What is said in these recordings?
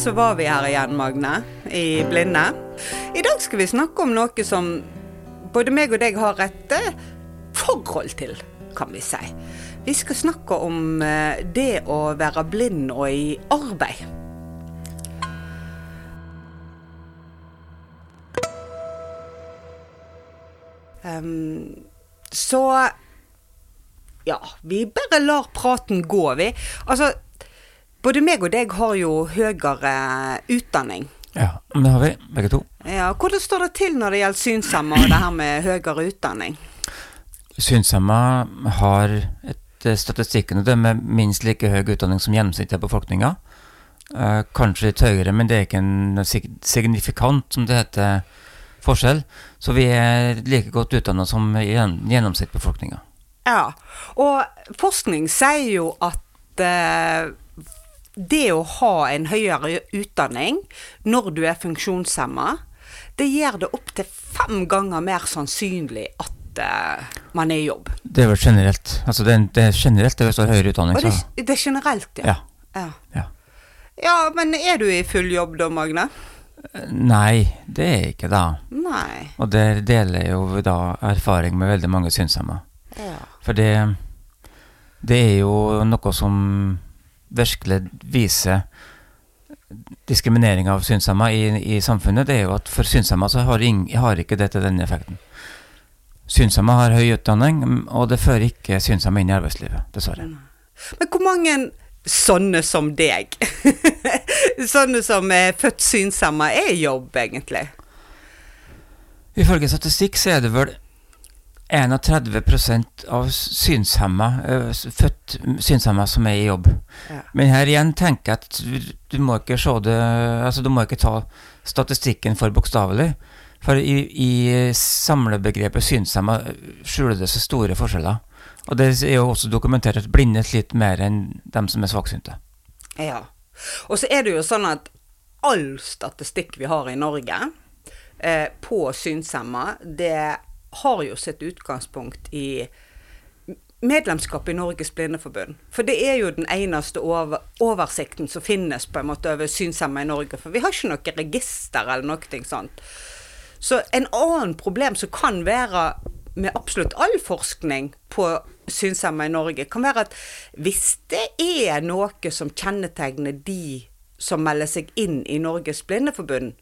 Så var vi her igjen, Magne, i Blinde. I dag skal vi snakke om noe som både meg og deg har et eh, forhold til, kan vi si. Vi skal snakke om eh, det å være blind og i arbeid. Um, så ja, vi bare lar praten gå, vi. Altså, både meg og deg har jo høyere utdanning. Ja, det har vi, begge to. Ja, Hvordan står det til når det gjelder synshemma og det her med høyere utdanning? Synshemma har etter statistikken det med minst like høy utdanning som gjennomsnittet av befolkninga. Eh, kanskje litt høyere, men det er ikke en signifikant, som det heter, forskjell. Så vi er like godt utdanna som gjen- gjennomsnittsbefolkninga. Ja, og forskning sier jo at eh, det å ha en høyere utdanning når du er funksjonshemma, det gjør det opptil fem ganger mer sannsynlig at eh, man er i jobb. Det er vel generelt. Altså det er, det er generelt det står høyere utdanning, Og det, det er generelt, ja. ja. ja. ja. Ja, men er du i full jobb da, Magne? Nei, det er jeg ikke da. Nei. Og der deler jeg jo da erfaring med veldig mange synshemma. Ja. For det, det er jo noe som virkelig viser diskriminering av synshemma i, i samfunnet. Det er jo at for synshemma så har, ing, har ikke dette denne effekten. Synshemma har høy utdanning, og det fører ikke synshemma inn i arbeidslivet, dessverre. Men hvor mange sånne som deg, sånne som er født synshemma, er i jobb, egentlig? Ifølge statistikk så er det vel 31% av synshemma, eh, født synshemma som er i jobb. Ja. Men her igjen tenker jeg at du- må ikke se det Altså, du må ikke ta statistikken for bokstavelig. For i, i samlebegrepet synshemma skjuler det seg store forskjeller. Og det er jo også dokumentert at blinde sliter mer enn dem som er svaksynte. Ja. Og så er det jo sånn at all statistikk vi har i Norge eh, på synshemma, det har jo sitt utgangspunkt i medlemskap i Norges Blindeforbund. For det er jo den eneste over, oversikten som finnes på en måte over synshemma i Norge. For vi har ikke noe register eller noe sånt. Så en annen problem som kan være med absolutt all forskning på synshemma i Norge, kan være at hvis det er noe som kjennetegner de som melder seg inn i Norges Blindeforbund,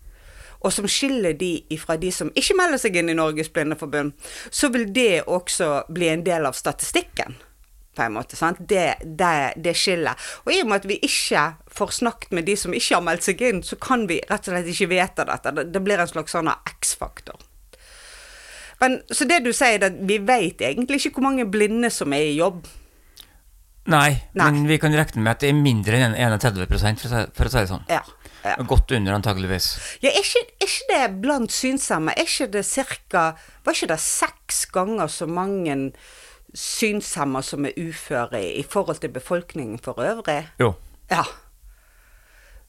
og som skiller de ifra de som ikke melder seg inn i Norges Blindeforbund, så vil det også bli en del av statistikken. På en måte, sant? Det, det, det skillet. Og i og med at vi ikke får snakket med de som ikke har meldt seg inn, så kan vi rett og slett ikke vite dette. Det, det blir en slags sånn X-faktor. Men, så det du sier, er at vi vet egentlig ikke hvor mange blinde som er i jobb. Nei, Nei. men vi kan regne med at det er mindre enn 31 for å si, for å si det sånn. Ja. Ja. Godt under, antageligvis. Ja, er ikke, er ikke det blant synshemma? Er ikke det cirka Var ikke det seks ganger så mange synshemma som er uføre i forhold til befolkningen for øvrig? Jo. Ja.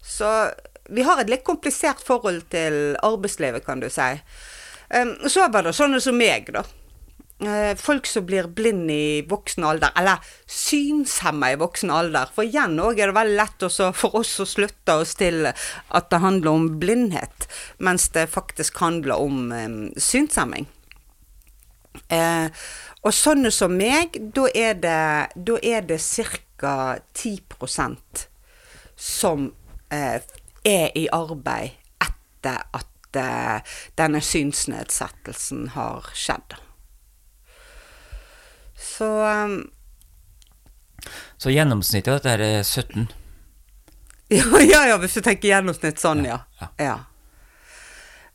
Så vi har et litt komplisert forhold til arbeidslivet, kan du si. Um, så var det sånne som meg, da. Eh, folk som blir blind i voksen alder, eller synshemma i voksen alder. For igjen òg er det veldig lett for oss å slutte oss til at det handler om blindhet, mens det faktisk handler om um, synshemming. Eh, og sånne som meg, da er det, det ca. 10% som eh, er i arbeid etter at eh, denne synsnedsettelsen har skjedd. Så um, Så gjennomsnittet av dette her er 17. ja, ja, ja, hvis du tenker gjennomsnitt sånn, ja. Ja. ja.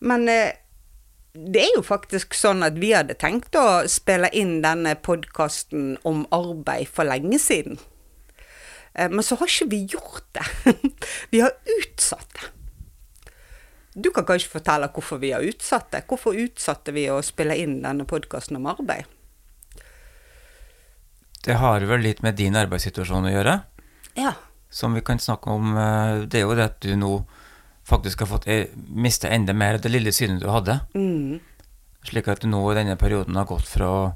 Men eh, det er jo faktisk sånn at vi hadde tenkt å spille inn denne podkasten om arbeid for lenge siden. Eh, Men så har ikke vi gjort det. Vi har utsatt det. Du kan kanskje fortelle hvorfor vi har utsatt det. Hvorfor utsatte vi å spille inn denne podkasten om arbeid? Det har vel litt med din arbeidssituasjon å gjøre, Ja. som vi kan snakke om. eh, Det er jo det at du nå faktisk har fått mista enda mer av det lille synet du hadde. Mm. Slik at du nå i denne perioden har gått fra å,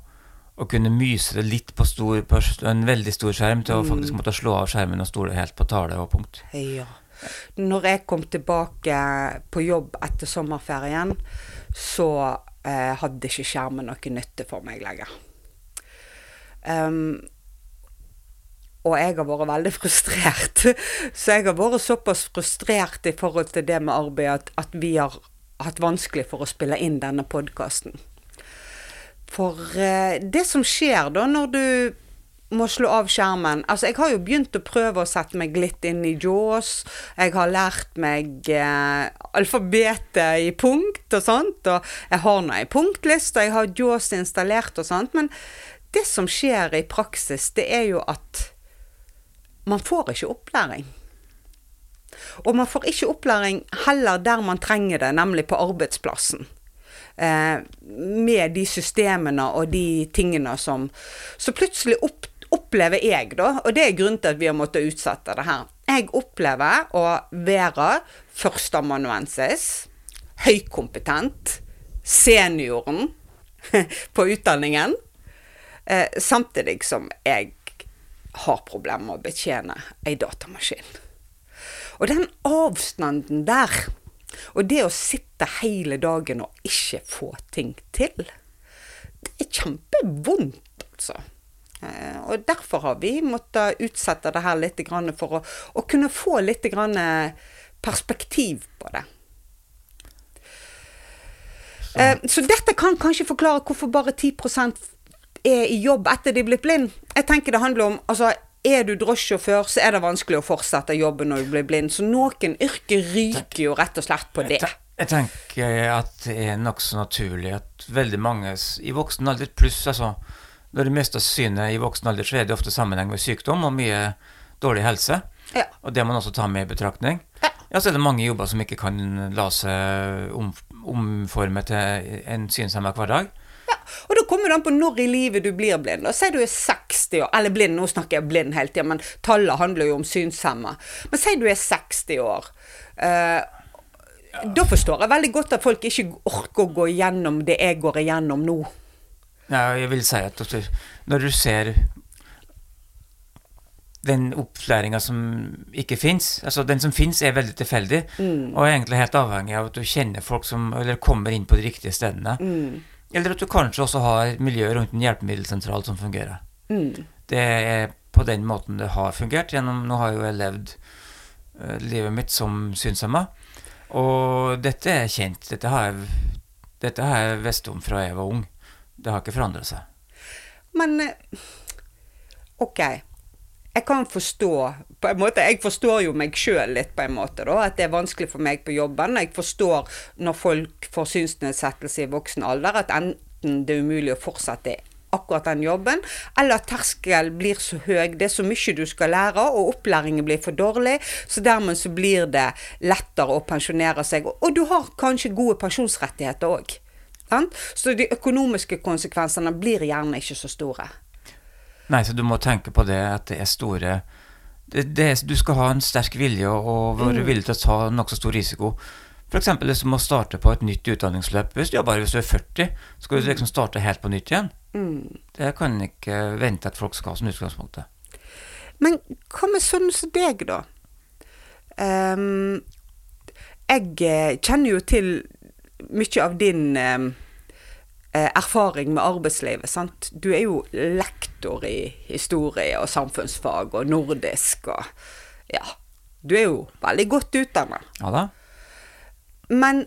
å kunne myse det litt på, stor, på en veldig stor skjerm, til å Mm. faktisk måtte slå av skjermen og stole helt på tale og punkt. Ja. Når jeg kom tilbake på jobb etter sommerferien, så eh, hadde ikke skjermen noe nytte for meg lenger. Em, og jeg har vært veldig frustrert. Så jeg har vært såpass frustrert i forhold til det med arbeid at, at vi har hatt vanskelig for å spille inn denne podkasten. For eh, det som skjer da når du må slå av skjermen Altså, jeg har jo begynt å prøve å sette meg litt inn i Jaws. Jeg har lært meg eh, alfabetet i punkt og sånt, og jeg har nå ei punktliste, jeg har Jaws installert og sånt, men det som skjer i praksis, det er jo at man får ikke opplæring. Og man får ikke opplæring heller der man trenger det, nemlig på arbeidsplassen. Eh, med de systemene og de tingene som Så plutselig opp, opplever jeg, da, og det er grunnen til at vi har måttet utsette det her Jeg opplever å være førsteamanuensis, høykompetent, senioren på utdanningen, eh, samtidig som jeg har problemer med å betjene ei datamaskin. Og den avstanden der, og det å sitte hele dagen og ikke få ting til, det er kjempevondt, altså. Eh, Og derfor har vi måttet utsette det her litt for å, å kunne få litt perspektiv på det. Eh, Så dette kan kanskje forklare hvorfor bare 10 er i jobb etter de er blitt blind. Jeg tenker det handler om altså, er du drosjesjåfør, så er det vanskelig å fortsette jobben når du blir blind. Så noen yrker ryker jo rett og slett på det. Jeg, tenker at det er nokså naturlig at veldig mange i voksen alder pluss altså, Når du mister synet i voksen alder, så er det ofte sammenheng med sykdom og mye dårlig helse. Ja. Og det må man også ta med i betraktning. Ja. Ja, så er det mange jobber som ikke kan la seg om, omforme til en synshemma hverdag. Ja, og kommer jo an på når i livet du blir blind. Da Si du er 60 år, eller blind, nå snakker jeg blind hele tida, men tallet handler jo om synshemma. Men si du er 60 år. eh, da forstår jeg veldig godt at folk ikke orker å gå igjennom det jeg går igjennom nå. Ja, jeg vil si at når du ser den opplæringa som ikke fins Altså, den som fins, er veldig tilfeldig, og er egentlig helt avhengig av at du kjenner folk som Eller kommer inn på de riktige stedene. Eller at du kanskje også har miljøer rundt en hjelpemiddelsentral som fungerer. Det er på den måten det har fungert. Gjennom, nå har jo jeg levd eh, livet mitt som synshemma, og dette er kjent. Dette har jeg, dette har jeg visst om fra jeg var ung. Det har ikke forandra seg. Men eh, OK. Jeg kan forstå på en måte, Jeg forstår jo meg sjøl litt, på en måte, da, at det er vanskelig for meg på jobben. Jeg forstår når folk får synsnedsettelse i voksen alder, at enten det er umulig å fortsette akkurat den jobben, eller at terskelen blir så høy. Det er så mye du skal lære, og opplæringen blir for dårlig. Så dermed så blir det lettere å pensjonere seg. Og, du har kanskje gode pensjonsrettigheter òg. Så de økonomiske konsekvensene blir gjerne ikke så store. Nei, så du må tenke på det at det er store det, det er, Du skal ha en sterk vilje og, være villig til å ta nokså stor risiko. F.eks. du må starte på et nytt utdanningsløp. Hvis du, bare hvis du er 40, skal du liksom starte helt på nytt igjen. Det kan ikke vente at folk skal ha som utgangspunkt. Men hva med sønnen som deg, da? Um, jeg eh, kjenner jo til mye av din eh, erfaring med arbeidslivet, sant. Du er jo lektor i historie og samfunnsfag og nordisk og Ja. Du er jo veldig godt utdanna. Ja da? Men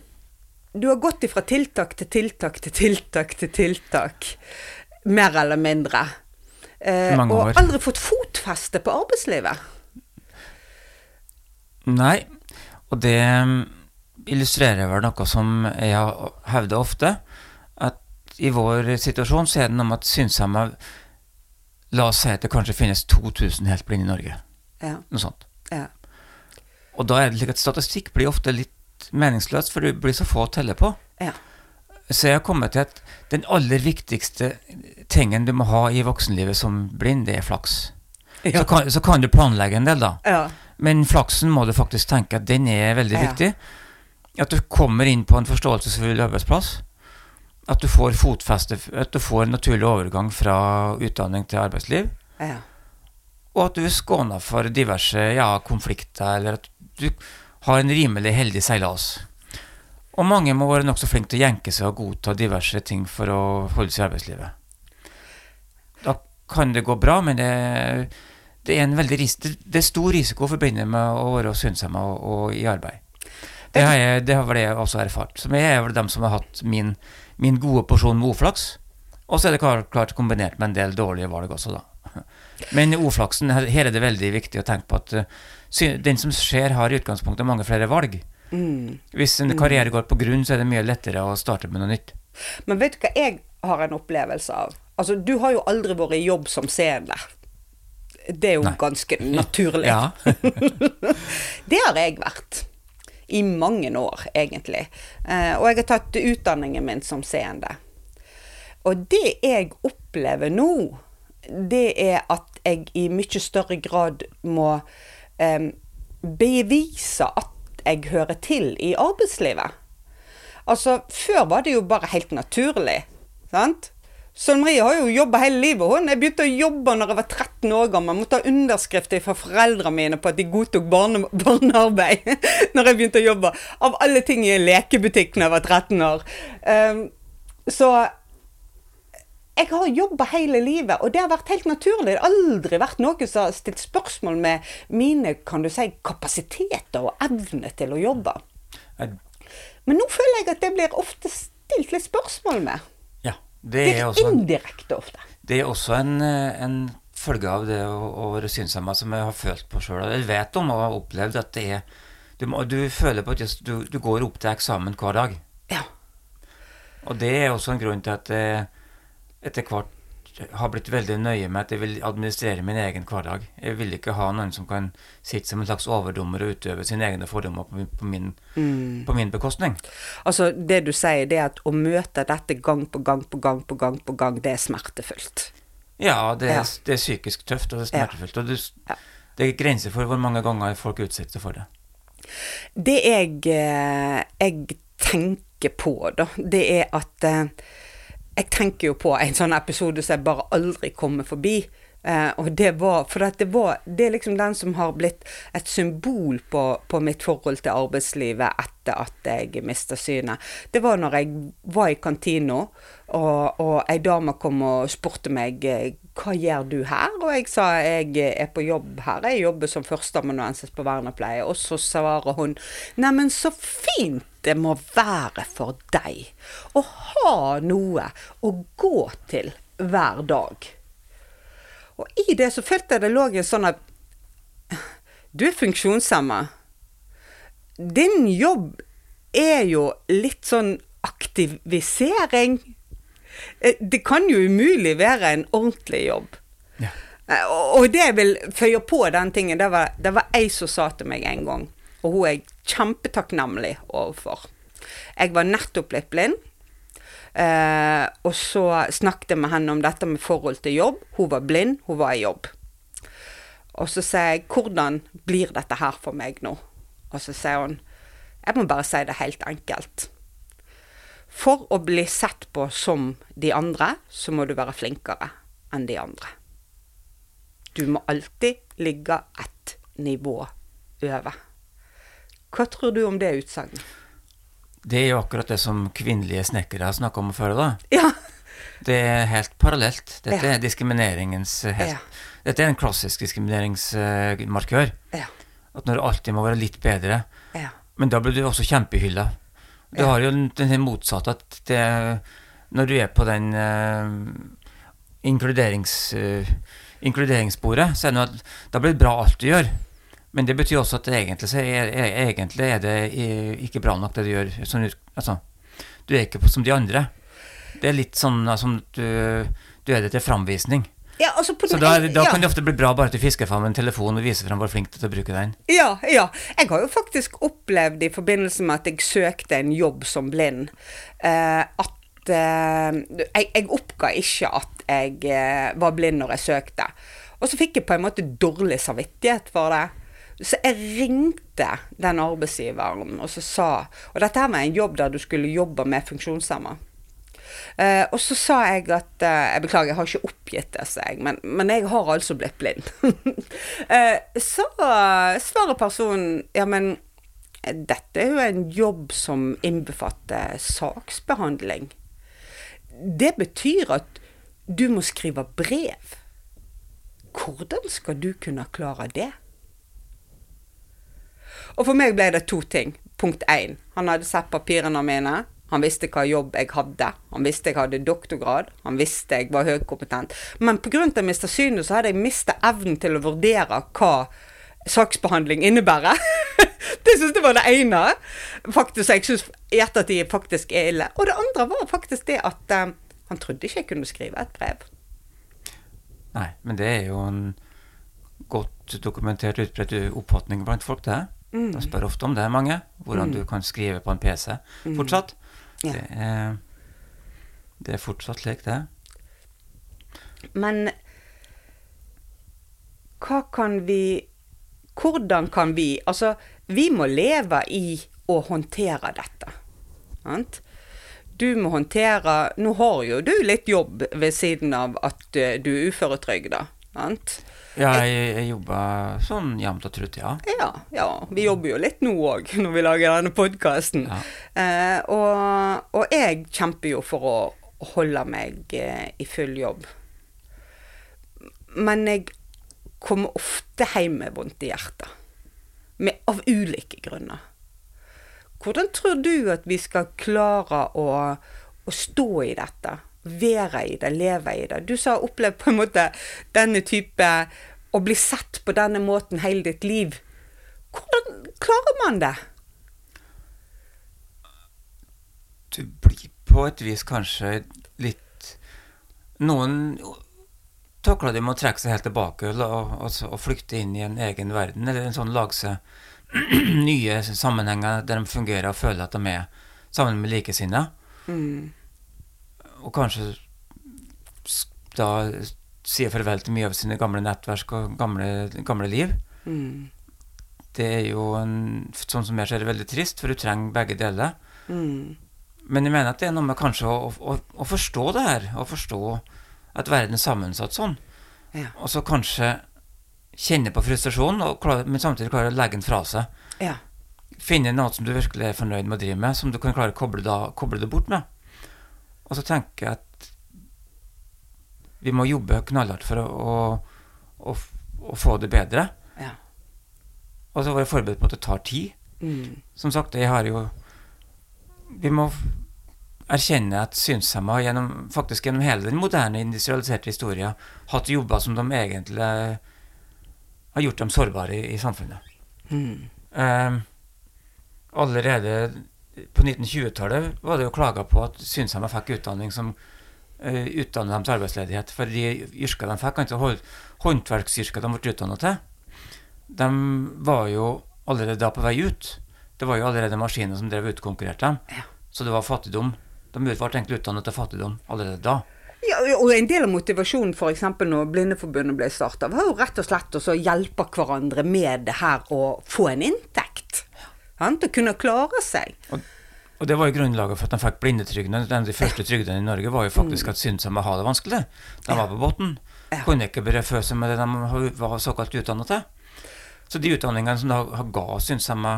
du har gått ifra tiltak til tiltak til tiltak til tiltak. Mer eller mindre. Eh, Mange og aldri fått fotfeste på arbeidslivet. Nei, og det mm, illustrerer vel noe som jeg hevder ofte, at i vår situasjon så er det noe med at synshemma La oss si at det kanskje finnes 2000 helt blinde i Norge. Ja, Noe sånt. ja. Og da er det slik at statistikk blir ofte litt meningsløs, for det blir så få å telle på. ja. Så jeg har kommet til at den aller viktigste tingen du må ha i voksenlivet som blind, det er flaks. Så, kan, så kan du planlegge en del, da. ja. Men flaksen må du faktisk tenke at den er veldig viktig. At du kommer inn på en forståelsesfull arbeidsplass. At du får fotfeste, at du får en naturlig overgang fra utdanning til arbeidsliv. Ja. Og at du er skåna for diverse ja, konflikter, eller at du har en rimelig heldig seilas. Og mange må være nokså flinke til å jenke seg og godta diverse ting for å holde seg i arbeidslivet. Da kan det gå bra, men det, det er en veldig ris det, det er stor risiko forbundet med å være synshemma og, og i arbeid. Det har, jeg, det har vel jeg også erfart. Så jeg er vel dem som har hatt min, min gode porsjon med uflaks. Og så er det klart, klart kombinert med en del dårlige valg også, da. Men uflaksen, her er det veldig viktig å tenke på at uh, den som ser, har i utgangspunktet mange flere valg. Mm. Hvis en karriere går på grunn, så er det mye lettere å starte med noe nytt. Men vet du hva jeg har en opplevelse av? Altså, du har jo aldri vært i jobb som seende. Det er jo Nei. ganske naturlig. Det har jeg vært. I mange år, egentlig. Eh, og jeg har tatt utdanningen min som seende. Og det jeg opplever nå, det er at jeg i mye større grad må bevise at jeg hører til i arbeidslivet. Altså, før var det jo bare helt naturlig, sant? Sønn Marie har jo jobba hele livet. Hun. Jeg begynte å jobbe når jeg var 13 år gammel. Jeg måtte ha underskrifter fra foreldrene mine på at de godtok barne barnearbeid når jeg begynte å jobbe. Av alle ting i en lekebutikk når jeg var 13 år. Um, så jeg har jobba hele livet, og det har vært helt naturlig. Det har aldri vært noen som har stilt spørsmål med mine kan du si, kapasiteter og evne til å jobbe. Men nå føler jeg at det blir ofte stilt litt spørsmål med. Det Det er også indirekte ofte. Det er også en, eh, en følge av det å, å være synshemma som jeg har følt på sjøl. Jeg vet om og har opplevd at det er Du, du føler på at just- du, du går opp til eksamen hver dag. Ja. Og det er også en grunn til at jeg etter hvert har blitt veldig nøye med at jeg vil administrere min egen hverdag. Jeg vil ikke ha noen som kan sitte som en slags overdommer og utøve sine egne fordommer på min, på min, på min bekostning. Altså, det du sier, det er at å møte dette gang på gang på gang på gang på gang, det er smertefullt. Ja, det er, Ja. det er psykisk tøft og det er smertefullt. Og du, Ja. det er grenser for hvor mange ganger folk utsetter for det. Det jeg, eh, jeg tenker på, da, det er at eh, Jeg tenker jo på en sånn episode som jeg bare aldri kommer forbi. Eh, og det var For det var Det er liksom den som har blitt et symbol på, på mitt forhold til arbeidslivet etter at jeg mista synet. Det var når jeg var i kantina, og, og ei dame kom og spurte meg eh, hva gjør du her? Og jeg sa jeg er på jobb her. Jeg jobber som førsteamanuensis på vernepleie. Og så svarer hun neimen så fint det må være for deg å ha noe å gå til hver dag. Og i det så følte jeg det lå en sånn at Du er funksjonshemma. Din jobb er jo litt sånn aktivisering. Eh, Det kan jo umulig være en ordentlig jobb. Ja. Eh, Og det jeg vil føye på den tingen, det var, det var ei som sa til meg en gang, og hun jeg kjempetakknemlig overfor. Jeg var nettopp blitt blind, eh, og så snakket jeg med henne om dette med forhold til jobb. Hun var blind, hun var i jobb. Og så sier jeg, hvordan blir dette her for meg nå? Og så sier hun, jeg må bare si det helt enkelt. For å bli sett på som de andre, så må du være flinkere enn de andre. Du må alltid ligge ett nivå over. Hva tror du om det utsagnet? Det er jo akkurat det som kvinnelige snekkere har snakka om før. da. Ja. Det er helt parallelt. Dette Ja. er diskrimineringens eh, helt Ja. Dette er en klassisk diskrimineringsmarkør. Ja. At når du alltid må være litt bedre. Ja. Men da blir du også kjempehylla. Du har jo den den motsatte at det Når du er på den uh, inkluderings, uh, inkluderingssporet, så er det noe at da blir det bra alt du gjør. Men det betyr også at egentlig, så er, er, egentlig er det ikke bra nok det du gjør. Sånn, altså, du er ikke som de andre. Det er litt sånn altså, du, du er det til framvisning. ja, altså Så da, da ja. kan det ofte bli bra bare at du fisker fram en telefon og viser fram hvor flink du er til å bruke den. Ja, ja. Jeg har jo faktisk opplevd i forbindelse med at jeg søkte en jobb som blind, eh, at eh, jeg, jeg oppga ikke at jeg eh, var blind når jeg søkte. Og så fikk jeg på en måte dårlig samvittighet for det. Så jeg ringte den arbeidsgiveren og så sa Og dette her var en jobb der du skulle jobbe med funksjonshemma. Uh, og så sa jeg at uh, Jeg beklager, jeg har ikke oppgitt det, sa jeg, men, men jeg har altså blitt blind. uh, så svarer personen ja, men dette er jo en jobb som innbefatter saksbehandling. Det betyr at du må skrive brev. Hvordan skal du kunne klare det? Og for meg ble det to ting. Punkt én, han hadde sett papirene mine. Han visste hva jobb jeg hadde. Han visste jeg hadde doktorgrad. Han visste jeg var høykompetent. Men pga. at jeg mista synet, så hadde jeg mista evnen til å vurdere hva saksbehandling innebærer. det syns jeg var det ene. Faktisk, Jeg syns i ettertid faktisk er ille. Og det andre var faktisk det at um, han trodde ikke jeg kunne skrive et brev. Nei, men det er jo en godt dokumentert, utbredt oppfatning blant folk, det. Mm. De spør ofte om det, mange. Hvordan mm. du kan skrive på en PC mm. fortsatt. Ja. Det, er, det, er, fortsatt slik, det. Men hva kan vi Hvordan kan vi Altså, vi må leve i å håndtere dette. Sant? Du må håndtere Nå har jo du litt jobb ved siden av at eh, du er uføretrygda. Sant? Ja, jeg, jeg jobber sånn jevnt og trutt, ja. ja. Ja, Vi jobber jo litt nå òg, når vi lager denne podkasten. Ja. Eh, og, og, jeg kjemper jo for å holde meg eh, i full jobb. Men jeg kommer ofte hjem med vondt i hjertet. Med, av ulike grunner. Hvordan tror du at vi skal klare å, å stå i dette? Være i det, leve i det. Du sa opplevd på en måte denne type Å bli sett på denne måten hele ditt liv. Hvordan klarer man det? Du blir på et vis kanskje litt Noen takler det med å trekke seg helt tilbake og, og, og, flykte inn i en egen verden, eller en sånn lage seg nye sammenhenger der de fungerer og føler at de er sammen med likesinnede. Mm og kanskje da sier farvel til mye av sine gamle nettverk og gamle, gamle liv. Mm. Det er jo en, sånn som jeg ser det, veldig trist, for du trenger begge deler. Mm. Men jeg mener at det er noe med kanskje å, å, å forstå det her, å forstå at verden er sammensatt sånn. Ja. Og så kanskje kjenne på frustrasjonen, klare, men samtidig klare å legge den fra seg. Ja. Finne noe som du virkelig er fornøyd med å drive med, som du kan klare å koble, da, koble det bort med. Og så tenker jeg at vi må jobbe knallhardt for å, å, å, å få det bedre. Ja. Og så være forberedt på at det tar tid. Mm. Som sagt, jeg har jo Vi må erkjenne at synshemma gjennom, faktisk gjennom hele den moderne industrialiserte historien hatt jobber som de egentlig har gjort dem sårbare i, i samfunnet. Mm. Um, allerede på 1920-tallet var det jo klaga på at synshemma fikk utdanning som uh, utdannet dem til arbeidsledighet. For de yrkene de fikk, altså håndverksyrkene de ble utdannet til, de var jo allerede da på vei ut. Det var jo allerede maskiner som drev utkonkurrerte dem. Ja. Så det var fattigdom. De ble egentlig utdannet til fattigdom allerede da. Ja, og En del av motivasjonen f.eks. når Blindeforbundet ble starta, var jo rett og slett å hjelpe hverandre med det her å få en inntekt til å kunne klare seg. Og, og, det var jo grunnlaget for at de fikk blindetrygden. En av de første trygdene i Norge var jo faktisk at synsomme har det vanskelig. De var på bunnen. Kunne ikke brødfø seg med det de var såkalt utdannet til. Så de utdanningene som da ga synsomme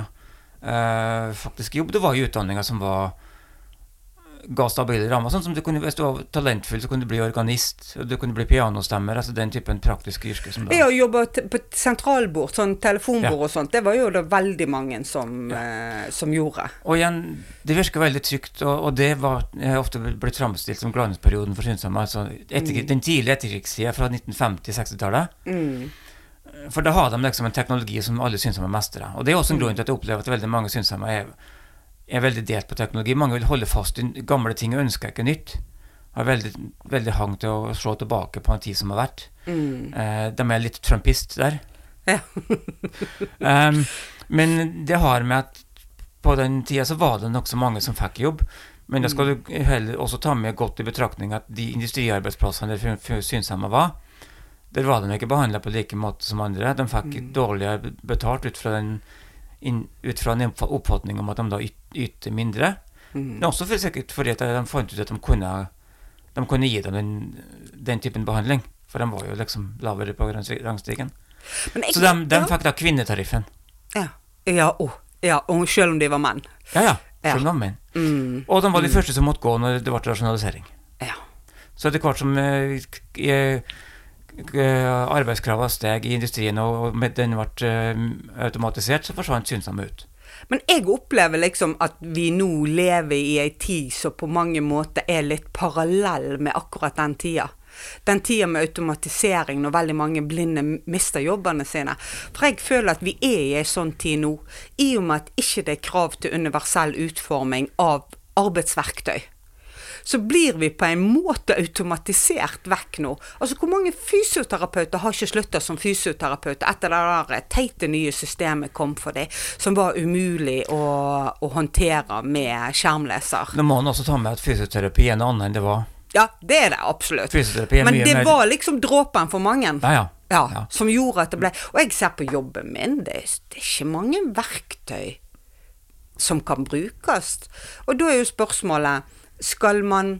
eh, faktisk jobb, det var jo utdanninger som var ga stabile rammer. Sånn som du kunne, Hvis du var talentfull, så kunne du bli organist. og Du kunne bli pianostemmer. altså Den typen praktiske yrker. som da... Ja, jobbe på sentralbord, sånn telefonbord ja. og sånt, det var jo det veldig mange som, ja. eh, som gjorde. Og igjen, det virker veldig trygt, og, og det var ofte blitt framstilt som glansperioden for synsomme. Altså etter, mm. den tidlige etterkrigstida fra 1950-60-tallet. Mm. For da har de liksom en teknologi som alle synsomme mestrer. Og det er også en grunn til at jeg opplever at veldig mange synsomme er er veldig delt på teknologi. Mange vil holde fast i gamle ting og ønsker ikke nytt. Har veldig, veldig hang til å slå tilbake på en tid som har vært. Mm. Eh, de er litt trumpist der. Ja. um, men det har med at på den tida så var det nokså mange som fikk jobb. Men da skal du heller også ta med godt i betraktning at de industriarbeidsplassene der synshemma var, der var de ikke behandla på like måte som andre. De fikk mm. dårligere betalt ut fra den inn, ut fra en oppfatning om at de da yter mindre. Mm. Men også for, sikkert fordi at de fant ut at de kunne, de kunne gi dem den, den typen behandling. For de var jo liksom lavere på rangsti- rangstigen. Så de, de ja. fikk da kvinnetariffen. Ja, ja, å, ja og selv om de var menn. Ja, ja. Selv om menn. Mm. Og de var de første som måtte gå når det ble rasjonalisering. Ja. Så etter hvert som eh, arbeidskravene steg i industrien og den ble eh, automatisert, så forsvant synsomme ut. Men jeg opplever liksom at vi nå lever i ei tid som på mange måter er litt parallell med akkurat den tida. Den tida med automatisering når veldig mange blinde mister jobbene sine. For jeg føler at vi er i ei sånn tid nå, i og med at ikke det er krav til universell utforming av arbeidsverktøy. Så blir vi på en måte automatisert vekk nå. Altså Hvor mange fysioterapeuter har ikke slutta som fysioterapeuter etter det der teite nye systemet kom for dem, som var umulig å, å håndtere med skjermleser? Nå må man også ta med at fysioterapi er noe annet enn det var. Ja, det er det absolutt. Er Men det mer var liksom dråpen for mange. Ja, ja. Ja. Som gjorde at det ble Og jeg ser på jobben min, det er, det er ikke mange verktøy som kan brukes. Og da er jo spørsmålet Skal man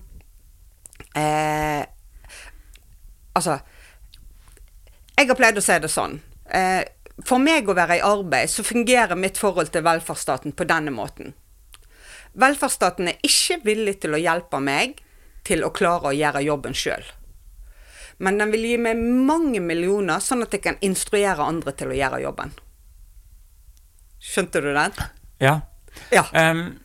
eh, Altså Jeg har pleid å si det sånn. Eh, for meg å være i arbeid, så fungerer mitt forhold til velferdsstaten på denne måten. Velferdsstaten er ikke villig til å hjelpe meg til å klare å gjøre jobben sjøl. Men den vil gi meg mange millioner, sånn at jeg kan instruere andre til å gjøre jobben. Skjønte du den? Ja. Ja. Em,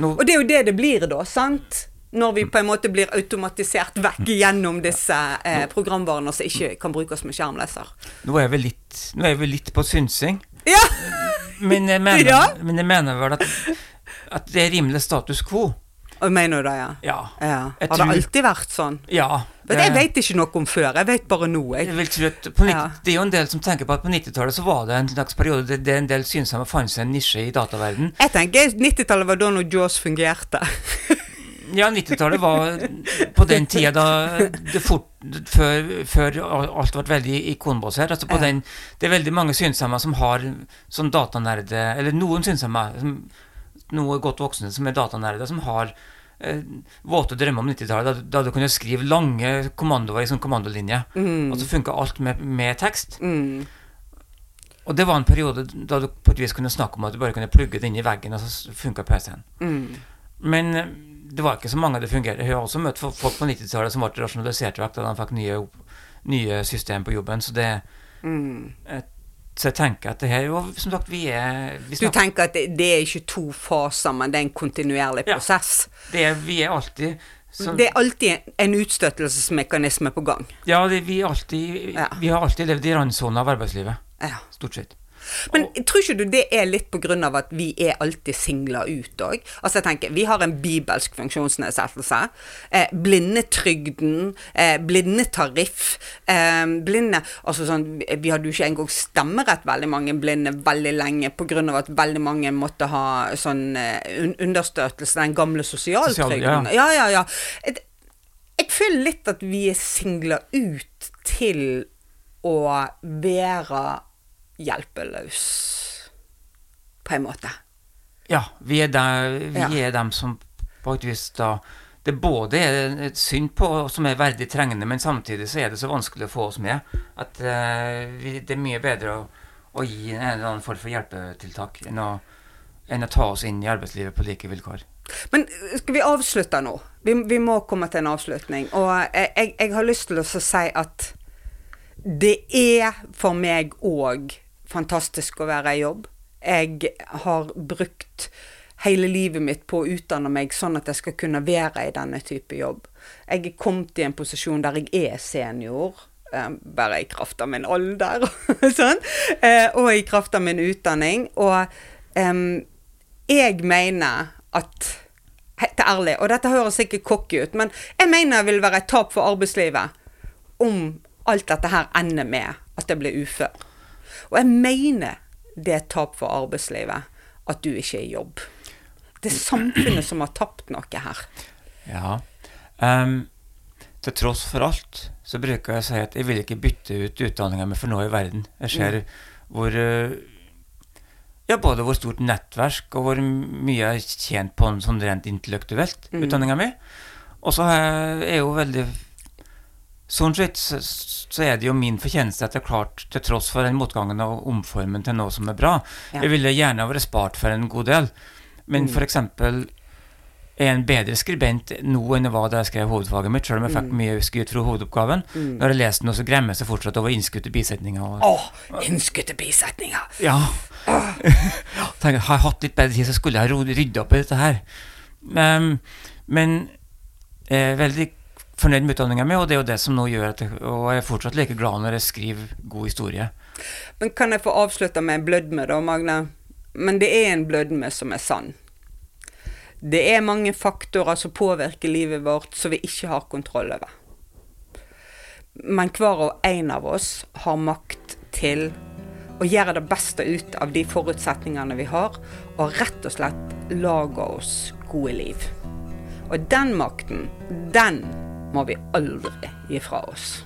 nå, Og det er jo det det blir da, sant? Når vi på en måte blir automatisert vekk gjennom disse eh, programvarene som ikke kan brukes med skjermleser. nå, er vi litt, er vi litt på synsing, Ja! men jeg mener, Ja. men jeg mener vel at, at det er rimelig status quo. Og mener du det, ja? Ja. ja. Har Har det alltid vært sånn? Ja. Men jeg vet ikke noe om før, jeg vet bare nå. Jeg Jeg. vil tro at på 90, Ja. Det er jo en del som tenker på at på 90-tallet så var det en slags periode der det en del synsomme fant seg en nisje i dataverden. Jeg tenker 90-tallet var da når Jaws fungerte. Ja, 90-tallet var på den tida da det fort Før, før alt ble veldig ikonbasert. Altså på Ja. den Det er veldig mange synsomme som har sånn datanerde Eller noen synsomme, som- noe godt voksne som er datanerder, som har eh, våte drømmer om 90-tallet, da, du kunne skrive lange kommandoer i sånn kommandolinje. Mm. Og så funka alt med, med tekst. Mm. Og det var en periode da du på et vis kunne snakke om at du bare kunne plugge det inn i veggen, og så funka PC-en. Mm. Men eh, det var ikke så mange det fungerte. Jeg har også møtt folk på 90-tallet som ble rasjonalisert vekk da de fikk nye, nye system på jobben. Så, det, Mm. eh, så jeg tenker at det her jo, Som sagt, vi er vi Du tenker at det, det er ikke to faser, men det er en kontinuerlig Ja. prosess? det er, Vi er alltid så, Det er alltid en utstøtelsesmekanisme på gang. Ja, det, vi, er alltid, Ja. vi har alltid levd i randsona av arbeidslivet. Ja. Stort sett. Men tror ikke du det er litt av at vi er alltid singla ut òg? Altså jeg tenker, Vi har en bibelsk funksjonsnedsettelse. Eh, blindetrygden, eh, blindetariff, eh, blinde Altså sånn Vi hadde jo ikke engang stemmerett, veldig mange blinde, veldig lenge av at veldig mange måtte ha sånn eh, understøtelse, den gamle sosialtrygden. Sosial- ja, ja, ja. Jeg, jeg føler litt at vi er singla ut til å være hjelpeløs, på en måte. Ja, vi er, der, vi Ja. er dem som på et vis da Det både er et synd på som er verdig trengende, men samtidig så er det så vanskelig å få oss med at uh, vi, det er mye bedre å, å gi en eller annen form for hjelpetiltak enn å, enn å ta oss inn i arbeidslivet på like vilkår. Men øh, skal vi avslutte nå? Vi, vi må komme til en avslutning. Og jeg, jeg, jeg har lyst til å si at det er for meg òg fantastisk å være i jobb. Jeg har brukt hele livet mitt på å utdanne meg sånn at jeg skal kunne være i denne type jobb. Jeg er kommet i en posisjon der jeg er senior. eh, Bare i kraft av min alder, sånn. eh, og i kraft av min utdanning. Og um, jeg mener at Helt ærlig, og dette høres sikkert cocky ut, men jeg mener det vil være et tap for arbeidslivet om alt dette her ender med at jeg blir ufør. Og jeg mener det er et tap for arbeidslivet at du ikke er i jobb. Det er samfunnet som har tapt noe her. Ja. Um, til tross for alt så bruker jeg å si at jeg vil ikke bytte ut utdanninga mi for noe i verden. Jeg ser hvor eh, Ja, både hvor stort nettverk og hvor mye jeg har tjent på en sånn rent intellektuelt, Mm. utdanninga mi. Og så er jeg jo veldig Sånn sett så, så er det jo min fortjeneste at jeg klarte, klart, til tross for den motgangen, å omforme til noe som er bra. Ja. Jeg ville gjerne vært spart for en god del, men Mm. eksempel er en bedre skribent nå enn jeg var da jeg skrev hovedfaget mitt, selv om jeg fikk Mm. mye skryt fra hovedoppgaven. Mm. Når jeg leser noe, så gremmer jeg fortsatt over innskutte bisetninger. Og, Åh, innskutte bisetninger! ja. Tenk, har jeg hatt litt bedre tid, så skulle jeg ha rydda opp i dette her. Men, men er veldig fornøyd med utdanninga mi, og det er jo det som nå gjør at jeg, og jeg er fortsatt like glad når jeg skriver god historie. Men kan jeg få avslutte med en blødme da, Magne? Men det er en blødme som er sann. Det er mange faktorer som påvirker livet vårt som vi ikke har kontroll over. Men hver og en av oss har makt til å gjøre det beste ut av de forutsetningene vi har, og rett og slett lage oss gode liv. Og den makten, den må vi aldri gi fra oss.